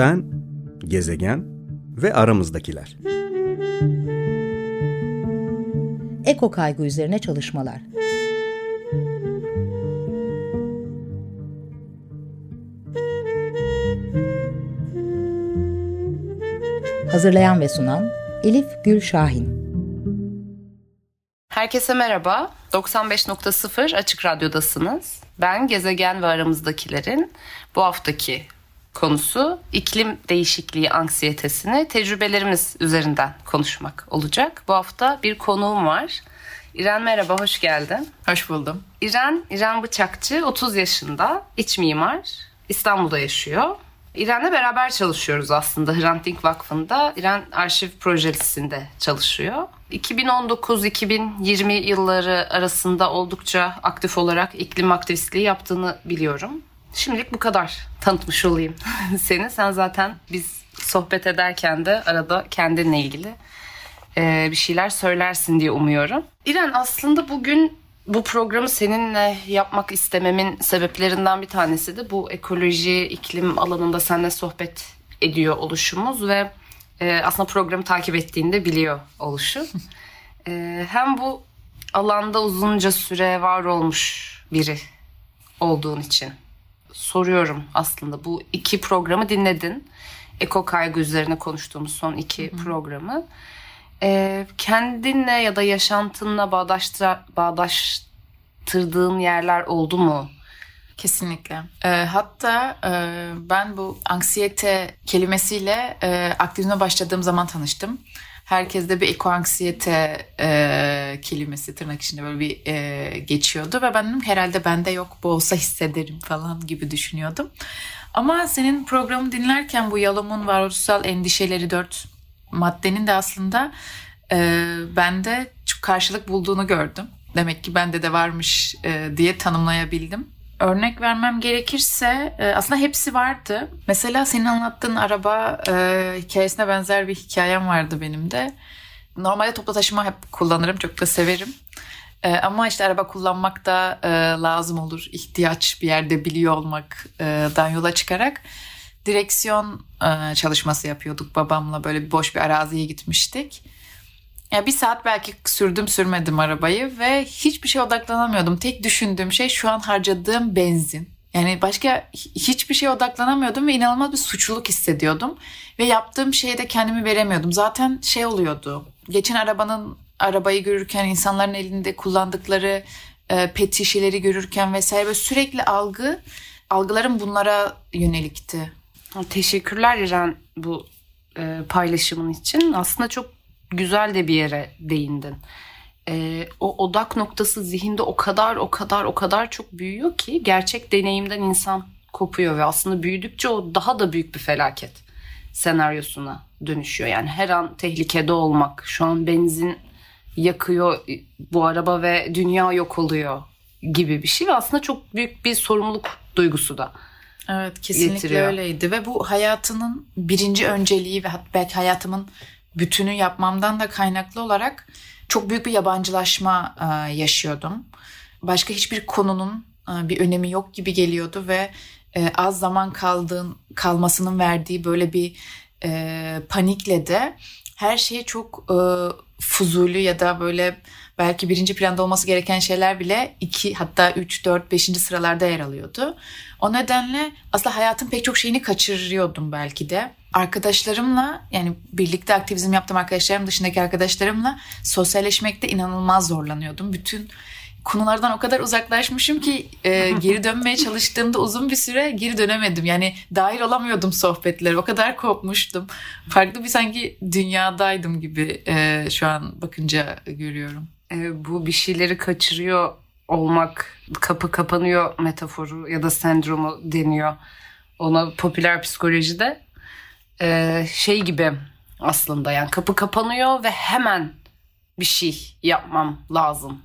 Ben, gezegen ve aramızdakiler. Eko kaygı üzerine çalışmalar. Hazırlayan ve sunan Elif Gül Şahin. Herkese merhaba. 95.0 Açık Radyo'dasınız. Ben Gezegen ve Aramızdakilerin bu haftaki konusu iklim değişikliği anksiyetesini tecrübelerimiz üzerinden konuşmak olacak. Bu hafta bir konuğum var. İren merhaba, hoş geldin. Hoş buldum. İren, İren Bıçakçı, 30 yaşında, iç mimar, İstanbul'da yaşıyor. İren'le beraber çalışıyoruz aslında Hrant Dink Vakfı'nda. İren arşiv projesinde çalışıyor. 2019-2020 yılları arasında oldukça aktif olarak iklim aktivistliği yaptığını biliyorum. Şimdilik bu kadar tanıtmış olayım seni. Sen zaten biz sohbet ederken de arada kendinle ilgili e, bir şeyler söylersin diye umuyorum. İren aslında bugün bu programı seninle yapmak istememin sebeplerinden bir tanesi de bu ekoloji, iklim alanında seninle sohbet ediyor oluşumuz ve e, aslında programı takip ettiğinde biliyor oluşu. e, hem bu alanda uzunca süre var olmuş biri olduğun için soruyorum aslında. Bu iki programı dinledin. Eko kaygı üzerine konuştuğumuz son iki Hı-hı. programı. Ee, kendinle ya da yaşantınla bağdaştır, bağdaştırdığın yerler oldu mu? Kesinlikle. E, hatta e, ben bu anksiyete kelimesiyle e, aktivizme başladığım zaman tanıştım. Herkeste bir ekoanksiyete e, kelimesi tırnak içinde böyle bir e, geçiyordu ve ben dedim herhalde bende yok bu olsa hissederim falan gibi düşünüyordum. Ama senin programı dinlerken bu Yalom'un varoluşsal endişeleri dört maddenin de aslında e, bende karşılık bulduğunu gördüm. Demek ki bende de varmış e, diye tanımlayabildim. Örnek vermem gerekirse e, aslında hepsi vardı. Mesela senin anlattığın araba e, hikayesine benzer bir hikayem vardı benim de. Normalde toplu taşıma hep kullanırım, çok da severim. E, ama işte araba kullanmak da e, lazım olur. ihtiyaç bir yerde biliyor olmaktan yola çıkarak direksiyon e, çalışması yapıyorduk babamla. Böyle boş bir araziye gitmiştik. Ya bir saat belki sürdüm sürmedim arabayı ve hiçbir şey odaklanamıyordum. Tek düşündüğüm şey şu an harcadığım benzin. Yani başka hiçbir şeye odaklanamıyordum ve inanılmaz bir suçluluk hissediyordum. Ve yaptığım şeye de kendimi veremiyordum. Zaten şey oluyordu. Geçen arabanın arabayı görürken insanların elinde kullandıkları e, pet şişeleri görürken vesaire böyle sürekli algı algılarım bunlara yönelikti. Teşekkürler İren bu e, paylaşımın için. Aslında çok güzel de bir yere değindin. Ee, o odak noktası zihinde o kadar o kadar o kadar çok büyüyor ki gerçek deneyimden insan kopuyor ve aslında büyüdükçe o daha da büyük bir felaket senaryosuna dönüşüyor. Yani her an tehlikede olmak, şu an benzin yakıyor bu araba ve dünya yok oluyor gibi bir şey ve aslında çok büyük bir sorumluluk duygusu da Evet kesinlikle getiriyor. öyleydi ve bu hayatının birinci önceliği ve belki hayatımın bütünü yapmamdan da kaynaklı olarak çok büyük bir yabancılaşma e, yaşıyordum. Başka hiçbir konunun e, bir önemi yok gibi geliyordu ve e, az zaman kaldığın kalmasının verdiği böyle bir panikle de her şeyi çok fuzulü ya da böyle belki birinci planda olması gereken şeyler bile iki hatta üç, dört, beşinci sıralarda yer alıyordu. O nedenle aslında hayatın pek çok şeyini kaçırıyordum belki de. Arkadaşlarımla yani birlikte aktivizm yaptığım arkadaşlarım dışındaki arkadaşlarımla sosyalleşmekte inanılmaz zorlanıyordum. Bütün konulardan o kadar uzaklaşmışım ki e, geri dönmeye çalıştığımda uzun bir süre geri dönemedim. Yani dahil olamıyordum sohbetlere. O kadar kopmuştum. Farklı bir sanki dünyadaydım gibi e, şu an bakınca görüyorum. E, bu bir şeyleri kaçırıyor olmak, kapı kapanıyor metaforu ya da sendromu deniyor. Ona popüler psikolojide e, şey gibi aslında yani kapı kapanıyor ve hemen bir şey yapmam lazım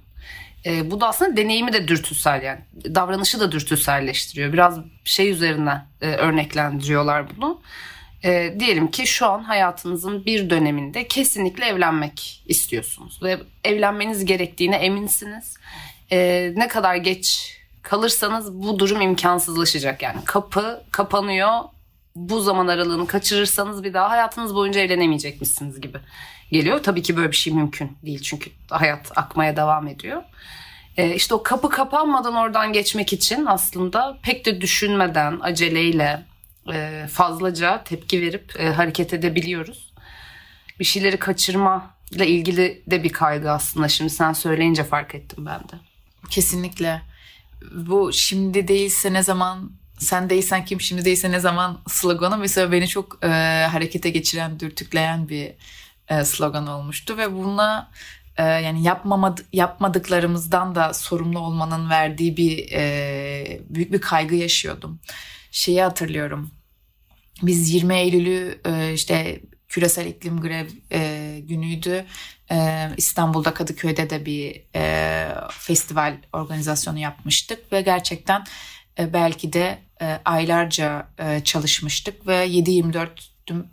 e, bu da aslında deneyimi de dürtüsel yani davranışı da dürtüselleştiriyor. Biraz şey üzerinden e, örneklendiriyorlar bunu. E, diyelim ki şu an hayatınızın bir döneminde kesinlikle evlenmek istiyorsunuz ve evlenmeniz gerektiğine eminsiniz. E, ne kadar geç kalırsanız bu durum imkansızlaşacak yani kapı kapanıyor bu zaman aralığını kaçırırsanız bir daha hayatınız boyunca evlenemeyecekmişsiniz gibi geliyor. Tabii ki böyle bir şey mümkün değil çünkü hayat akmaya devam ediyor. Ee, işte o kapı kapanmadan oradan geçmek için aslında pek de düşünmeden aceleyle e, fazlaca tepki verip e, hareket edebiliyoruz. Bir şeyleri kaçırma ile ilgili de bir kaygı aslında. Şimdi sen söyleyince fark ettim ben de. Kesinlikle. Bu şimdi değilse ne zaman sen değilsen kim şimdi değilse ne zaman sloganı mesela beni çok e, harekete geçiren, dürtükleyen bir e, slogan olmuştu ve buna e, yani yapmamadı, yapmadıklarımızdan da sorumlu olmanın verdiği bir e, büyük bir kaygı yaşıyordum. Şeyi hatırlıyorum. Biz 20 Eylül'ü e, işte küresel iklim grev e, günüydü. E, İstanbul'da Kadıköy'de de bir e, festival organizasyonu yapmıştık ve gerçekten belki de e, aylarca e, çalışmıştık ve 7-24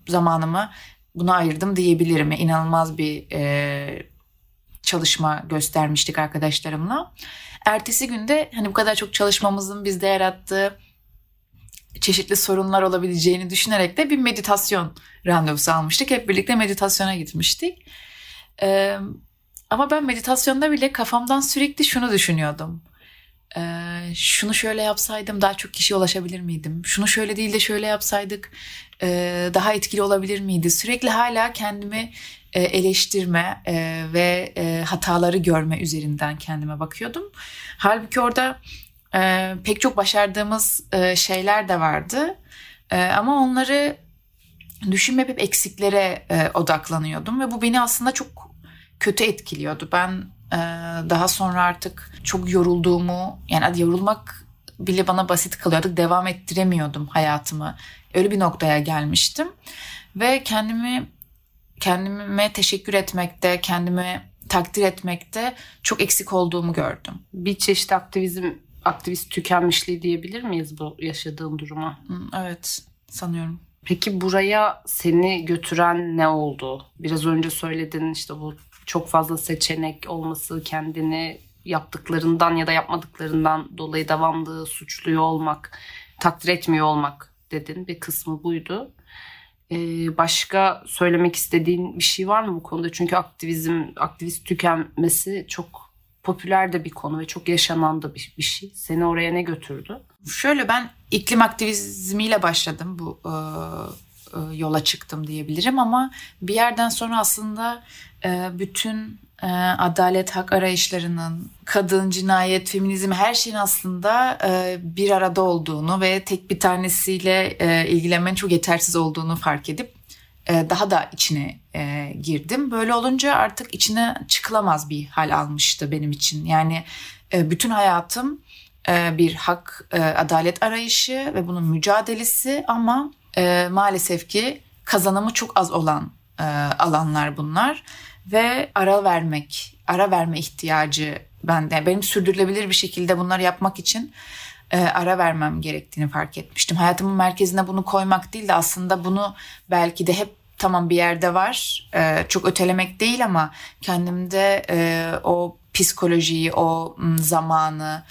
zamanımı buna ayırdım diyebilirim. İnanılmaz bir e, çalışma göstermiştik arkadaşlarımla. Ertesi günde hani bu kadar çok çalışmamızın bizde yarattığı çeşitli sorunlar olabileceğini düşünerek de bir meditasyon randevusu almıştık. Hep birlikte meditasyona gitmiştik. Ee, ama ben meditasyonda bile kafamdan sürekli şunu düşünüyordum. Ee, şunu şöyle yapsaydım daha çok kişiye ulaşabilir miydim? Şunu şöyle değil de şöyle yapsaydık e, daha etkili olabilir miydi? Sürekli hala kendimi e, eleştirme e, ve e, hataları görme üzerinden kendime bakıyordum. Halbuki orada e, pek çok başardığımız e, şeyler de vardı. E, ama onları düşünmeyip hep eksiklere e, odaklanıyordum ve bu beni aslında çok kötü etkiliyordu. Ben daha sonra artık çok yorulduğumu yani hadi yorulmak bile bana basit kalıyordu. Devam ettiremiyordum hayatımı. Öyle bir noktaya gelmiştim ve kendimi kendime teşekkür etmekte, kendimi takdir etmekte çok eksik olduğumu gördüm. Bir çeşit aktivizm aktivist tükenmişliği diyebilir miyiz bu yaşadığın duruma? Evet sanıyorum. Peki buraya seni götüren ne oldu? Biraz önce söyledin işte bu çok fazla seçenek olması, kendini yaptıklarından ya da yapmadıklarından dolayı devamlı suçluyor olmak, takdir etmiyor olmak dedin. Bir kısmı buydu. Ee, başka söylemek istediğin bir şey var mı bu konuda? Çünkü aktivizm, aktivist tükenmesi çok popüler de bir konu ve çok yaşanan da bir, bir şey. Seni oraya ne götürdü? Şöyle ben iklim aktivizmiyle başladım bu e, e, yola çıktım diyebilirim ama bir yerden sonra aslında bütün e, adalet hak arayışlarının kadın cinayet feminizm her şeyin aslında e, bir arada olduğunu ve tek bir tanesiyle e, ilgilenmenin çok yetersiz olduğunu fark edip e, daha da içine e, girdim. Böyle olunca artık içine çıkılamaz bir hal almıştı benim için. Yani e, bütün hayatım bir hak, adalet arayışı ve bunun mücadelesi ama maalesef ki kazanımı çok az olan alanlar bunlar ve ara vermek, ara verme ihtiyacı bende. Benim sürdürülebilir bir şekilde bunları yapmak için ara vermem gerektiğini fark etmiştim. Hayatımın merkezine bunu koymak değil de aslında bunu belki de hep tamam bir yerde var. E, çok ötelemek değil ama kendimde e, o psikolojiyi, o zamanı,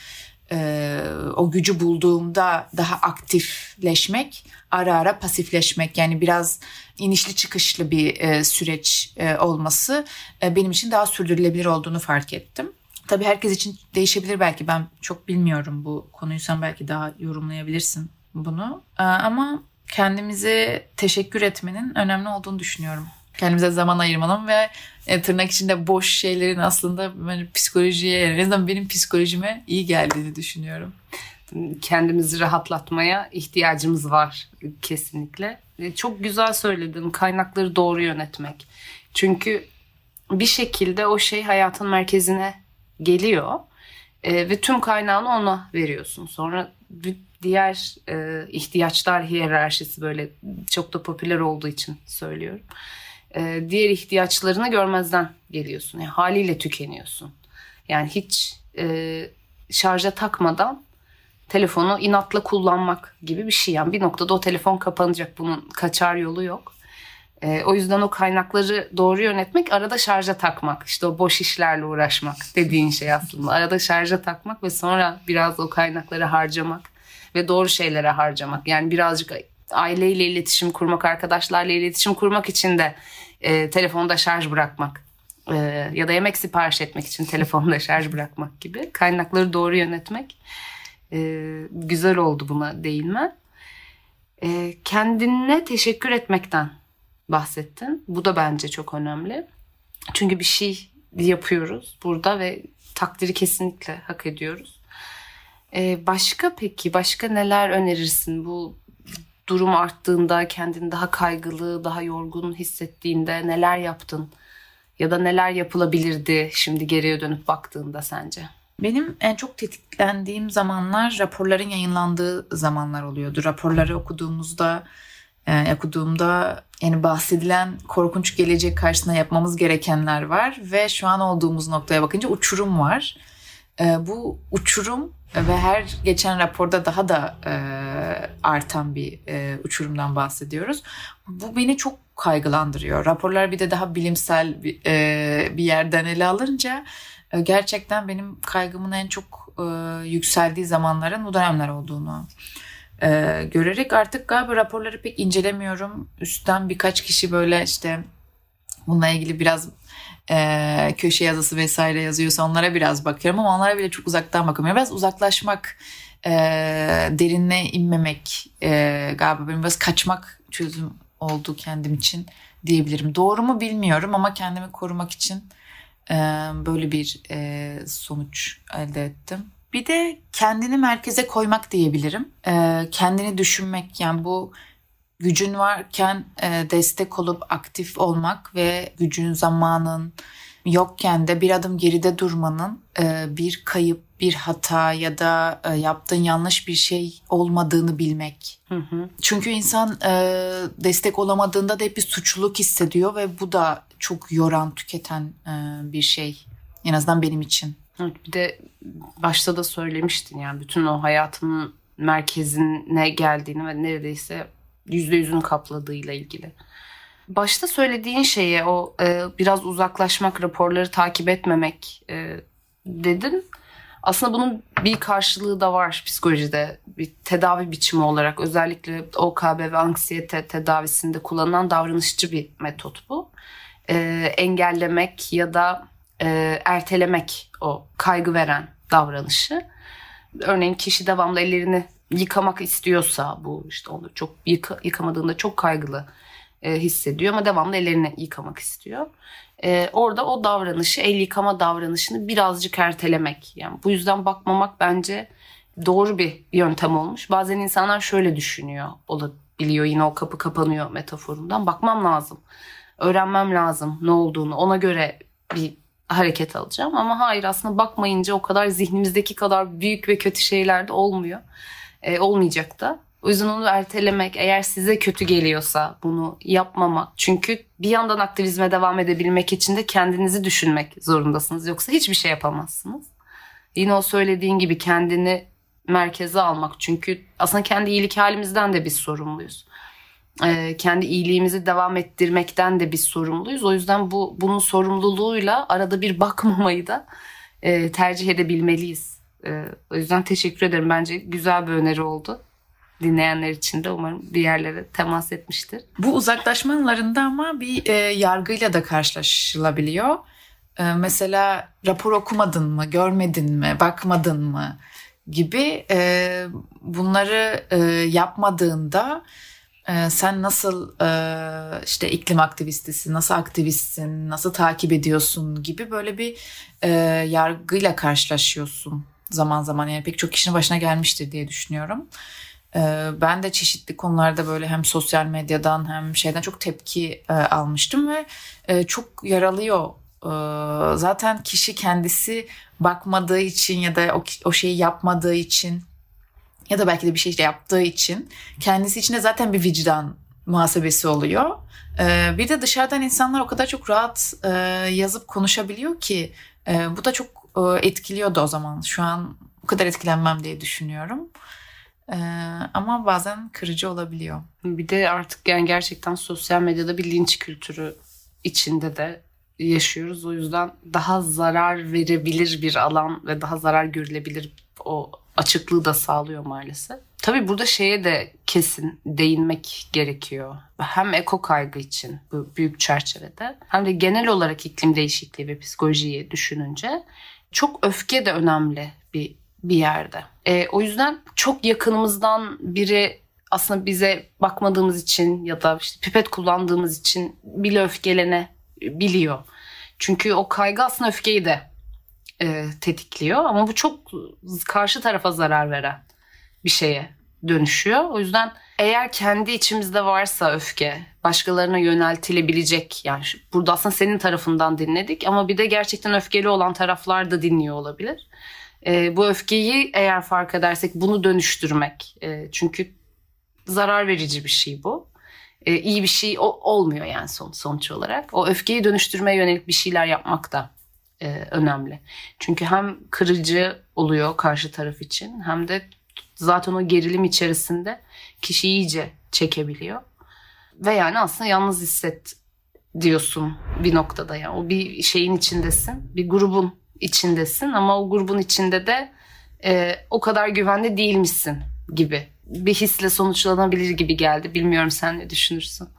e, o gücü bulduğumda daha aktifleşmek, ara ara pasifleşmek yani biraz inişli çıkışlı bir e, süreç e, olması e, benim için daha sürdürülebilir olduğunu fark ettim. Tabii herkes için değişebilir belki ben çok bilmiyorum bu konuyu sen belki daha yorumlayabilirsin bunu. E, ama kendimize teşekkür etmenin önemli olduğunu düşünüyorum. Kendimize zaman ayırmanın ve e, tırnak içinde boş şeylerin aslında böyle psikolojiye en azından benim psikolojime iyi geldiğini düşünüyorum. Kendimizi rahatlatmaya ihtiyacımız var kesinlikle. E, çok güzel söyledin kaynakları doğru yönetmek. Çünkü bir şekilde o şey hayatın merkezine geliyor e, ve tüm kaynağını ona veriyorsun. Sonra diğer e, ihtiyaçlar hiyerarşisi böyle çok da popüler olduğu için söylüyorum. E, diğer ihtiyaçlarını görmezden geliyorsun. Yani haliyle tükeniyorsun. Yani hiç e, şarja takmadan telefonu inatla kullanmak gibi bir şey. Yani bir noktada o telefon kapanacak. Bunun kaçar yolu yok. E, o yüzden o kaynakları doğru yönetmek, arada şarja takmak. işte o boş işlerle uğraşmak dediğin şey aslında. Arada şarja takmak ve sonra biraz o kaynakları harcamak ve doğru şeylere harcamak. Yani birazcık aileyle iletişim kurmak, arkadaşlarla iletişim kurmak için de e, telefonda şarj bırakmak e, ya da yemek sipariş etmek için telefonda şarj bırakmak gibi kaynakları doğru yönetmek e, güzel oldu buna değinme. E, kendine teşekkür etmekten bahsettin. Bu da bence çok önemli. Çünkü bir şey yapıyoruz burada ve takdiri kesinlikle hak ediyoruz. Ee, başka peki başka neler önerirsin bu durum arttığında kendini daha kaygılı, daha yorgun hissettiğinde neler yaptın? Ya da neler yapılabilirdi şimdi geriye dönüp baktığında sence? Benim en çok tetiklendiğim zamanlar raporların yayınlandığı zamanlar oluyordu. Raporları okuduğumuzda e, okuduğumda yani bahsedilen korkunç gelecek karşısında yapmamız gerekenler var ve şu an olduğumuz noktaya bakınca uçurum var. E, bu uçurum ve her geçen raporda daha da e, artan bir e, uçurumdan bahsediyoruz. Bu beni çok kaygılandırıyor. Raporlar bir de daha bilimsel bir, e, bir yerden ele alınca gerçekten benim kaygımın en çok e, yükseldiği zamanların bu dönemler olduğunu e, görerek artık galiba raporları pek incelemiyorum. Üstten birkaç kişi böyle işte bununla ilgili biraz e, köşe yazısı vesaire yazıyorsa onlara biraz bakıyorum ama onlara bile çok uzaktan bakamıyorum. Biraz uzaklaşmak, e, derinle inmemek e, galiba benim biraz kaçmak çözüm oldu kendim için diyebilirim. Doğru mu bilmiyorum ama kendimi korumak için böyle bir sonuç elde ettim. Bir de kendini merkeze koymak diyebilirim. Kendini düşünmek yani bu gücün varken destek olup aktif olmak ve gücün zamanın yokken de bir adım geride durmanın e, bir kayıp, bir hata ya da e, yaptığın yanlış bir şey olmadığını bilmek. Hı hı. Çünkü insan e, destek olamadığında da hep bir suçluluk hissediyor ve bu da çok yoran, tüketen bir şey. En azından benim için. Evet, bir de başta da söylemiştin yani bütün o hayatımın merkezine geldiğini ve neredeyse yüzde yüzünü kapladığıyla ilgili. Başta söylediğin şeye o e, biraz uzaklaşmak, raporları takip etmemek e, dedin. Aslında bunun bir karşılığı da var psikolojide. Bir tedavi biçimi olarak özellikle OKB ve anksiyete tedavisinde kullanılan davranışçı bir metot bu. E, engellemek ya da e, ertelemek o kaygı veren davranışı. Örneğin kişi devamlı ellerini yıkamak istiyorsa bu işte onu çok yıka, yıkamadığında çok kaygılı e, hissediyor ama devamlı ellerini yıkamak istiyor. E, orada o davranışı el yıkama davranışını birazcık ertelemek. Yani bu yüzden bakmamak bence doğru bir yöntem olmuş. Bazen insanlar şöyle düşünüyor olabiliyor yine o kapı kapanıyor metaforundan. Bakmam lazım. Öğrenmem lazım ne olduğunu. Ona göre bir hareket alacağım. Ama hayır aslında bakmayınca o kadar zihnimizdeki kadar büyük ve kötü şeyler de olmuyor. E, olmayacak da. O yüzden onu ertelemek eğer size kötü geliyorsa bunu yapmamak. Çünkü bir yandan aktivizme devam edebilmek için de kendinizi düşünmek zorundasınız. Yoksa hiçbir şey yapamazsınız. Yine o söylediğin gibi kendini merkeze almak. Çünkü aslında kendi iyilik halimizden de biz sorumluyuz. Ee, kendi iyiliğimizi devam ettirmekten de biz sorumluyuz. O yüzden bu bunun sorumluluğuyla arada bir bakmamayı da e, tercih edebilmeliyiz. E, o yüzden teşekkür ederim. Bence güzel bir öneri oldu. Dinleyenler için de umarım bir yerlere temas etmiştir. Bu uzaklaşmalarında ama bir e, yargıyla da karşılaşılabiliyor. E, mesela rapor okumadın mı, görmedin mi, bakmadın mı gibi e, bunları e, yapmadığında e, sen nasıl e, işte iklim aktivistisin, nasıl aktivistsin, nasıl takip ediyorsun gibi böyle bir e, yargıyla karşılaşıyorsun zaman zaman. Yani pek çok kişinin başına gelmiştir diye düşünüyorum. E, ben de çeşitli konularda böyle hem sosyal medyadan hem şeyden çok tepki e, almıştım ve e, çok yaralıyor. E, zaten kişi kendisi bakmadığı için ya da o, şeyi yapmadığı için ya da belki de bir şey yaptığı için kendisi için de zaten bir vicdan muhasebesi oluyor. Ee, bir de dışarıdan insanlar o kadar çok rahat e, yazıp konuşabiliyor ki bu da çok etkiliyordu o zaman. Şu an o kadar etkilenmem diye düşünüyorum. E, ama bazen kırıcı olabiliyor. Bir de artık yani gerçekten sosyal medyada bir linç kültürü içinde de yaşıyoruz. O yüzden daha zarar verebilir bir alan ve daha zarar görülebilir o açıklığı da sağlıyor maalesef. Tabii burada şeye de kesin değinmek gerekiyor. Hem eko kaygı için bu büyük çerçevede hem de genel olarak iklim değişikliği ve psikolojiyi düşününce çok öfke de önemli bir bir yerde. E, o yüzden çok yakınımızdan biri aslında bize bakmadığımız için ya da işte pipet kullandığımız için bile öfkelene biliyor. Çünkü o kaygı aslında öfkeyi de e, tetikliyor ama bu çok karşı tarafa zarar veren bir şeye dönüşüyor. O yüzden eğer kendi içimizde varsa öfke başkalarına yöneltilebilecek yani burada aslında senin tarafından dinledik ama bir de gerçekten öfkeli olan taraflar da dinliyor olabilir. E, bu öfkeyi eğer fark edersek bunu dönüştürmek e, çünkü zarar verici bir şey bu. E, iyi bir şey o, olmuyor yani son, sonuç olarak. O öfkeyi dönüştürmeye yönelik bir şeyler yapmak da e, önemli. Çünkü hem kırıcı oluyor karşı taraf için hem de zaten o gerilim içerisinde kişi iyice çekebiliyor. Ve yani aslında yalnız hisset diyorsun bir noktada yani. O bir şeyin içindesin, bir grubun içindesin ama o grubun içinde de e, o kadar güvenli değilmişsin gibi bir hisle sonuçlanabilir gibi geldi. Bilmiyorum sen ne düşünürsün?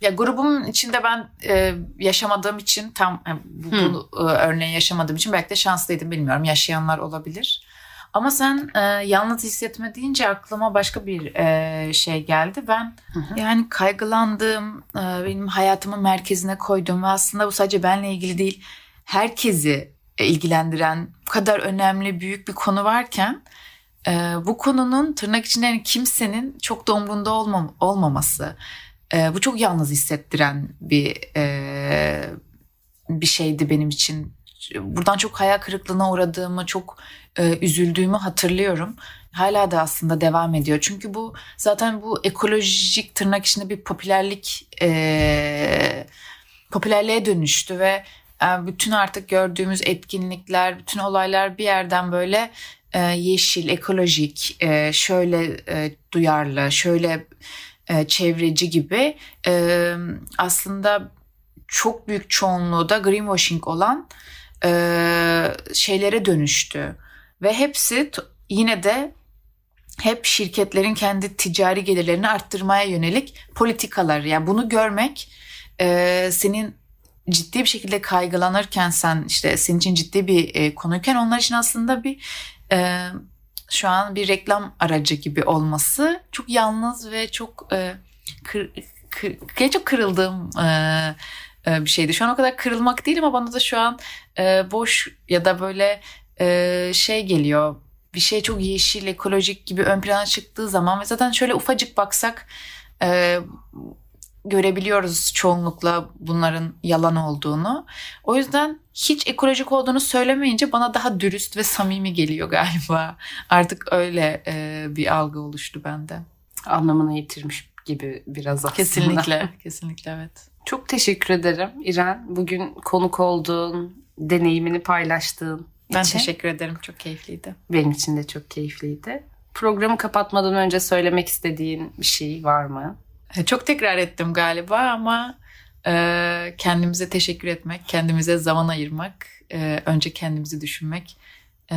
Ya grubumun içinde ben e, yaşamadığım için tam yani bu, hmm. e, örneği yaşamadığım için belki de şanslıydım bilmiyorum. Yaşayanlar olabilir. Ama sen e, yalnız hissetme deyince aklıma başka bir e, şey geldi. Ben hı hı. yani kaygılandığım, e, benim hayatımın merkezine koyduğum ve aslında bu sadece benle ilgili değil, herkesi ilgilendiren bu kadar önemli büyük bir konu varken e, bu konunun tırnak içinde yani kimsenin çok da umrunda olmam, olmaması e, bu çok yalnız hissettiren bir e, bir şeydi benim için. Buradan çok hayal kırıklığına uğradığımı, çok e, üzüldüğümü hatırlıyorum. Hala da aslında devam ediyor. Çünkü bu zaten bu ekolojik tırnak içinde bir popülerlik e, popülerliğe dönüştü ve bütün artık gördüğümüz etkinlikler, bütün olaylar bir yerden böyle e, yeşil, ekolojik, e, şöyle duyarlı, şöyle çevreci gibi aslında çok büyük çoğunluğu da greenwashing olan şeylere dönüştü. Ve hepsi yine de hep şirketlerin kendi ticari gelirlerini arttırmaya yönelik politikalar. Yani bunu görmek senin ciddi bir şekilde kaygılanırken sen işte senin için ciddi bir e, konuyken onlar için aslında bir e, şu an bir reklam aracı gibi olması çok yalnız ve çok e, kır, kır, çok kırıldığım e, e, bir şeydi. Şu an o kadar kırılmak değil ama bana da şu an e, boş ya da böyle e, şey geliyor. Bir şey çok yeşil, ekolojik gibi ön plana çıktığı zaman ve zaten şöyle ufacık baksak e, görebiliyoruz çoğunlukla bunların yalan olduğunu. O yüzden hiç ekolojik olduğunu söylemeyince bana daha dürüst ve samimi geliyor galiba. Artık öyle e, bir algı oluştu bende. Anlamını yitirmiş gibi biraz aslında. Kesinlikle, kesinlikle evet. Çok teşekkür ederim İren. Bugün konuk olduğun, deneyimini paylaştığın ben için. teşekkür ederim. Çok keyifliydi. Benim için de çok keyifliydi. Programı kapatmadan önce söylemek istediğin bir şey var mı? E, çok tekrar ettim galiba ama e, kendimize teşekkür etmek, kendimize zaman ayırmak, e, önce kendimizi düşünmek e,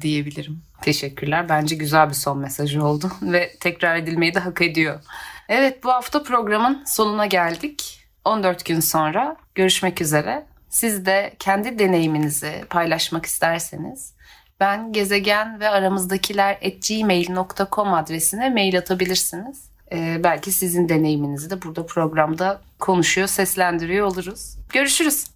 diyebilirim. Teşekkürler. Bence güzel bir son mesajı oldu ve tekrar edilmeyi de hak ediyor. Evet bu hafta programın sonuna geldik. 14 gün sonra görüşmek üzere. Siz de kendi deneyiminizi paylaşmak isterseniz ben gezegen ve aramızdakiler at adresine mail atabilirsiniz. Ee, belki sizin deneyiminizi de burada programda konuşuyor, seslendiriyor oluruz. Görüşürüz.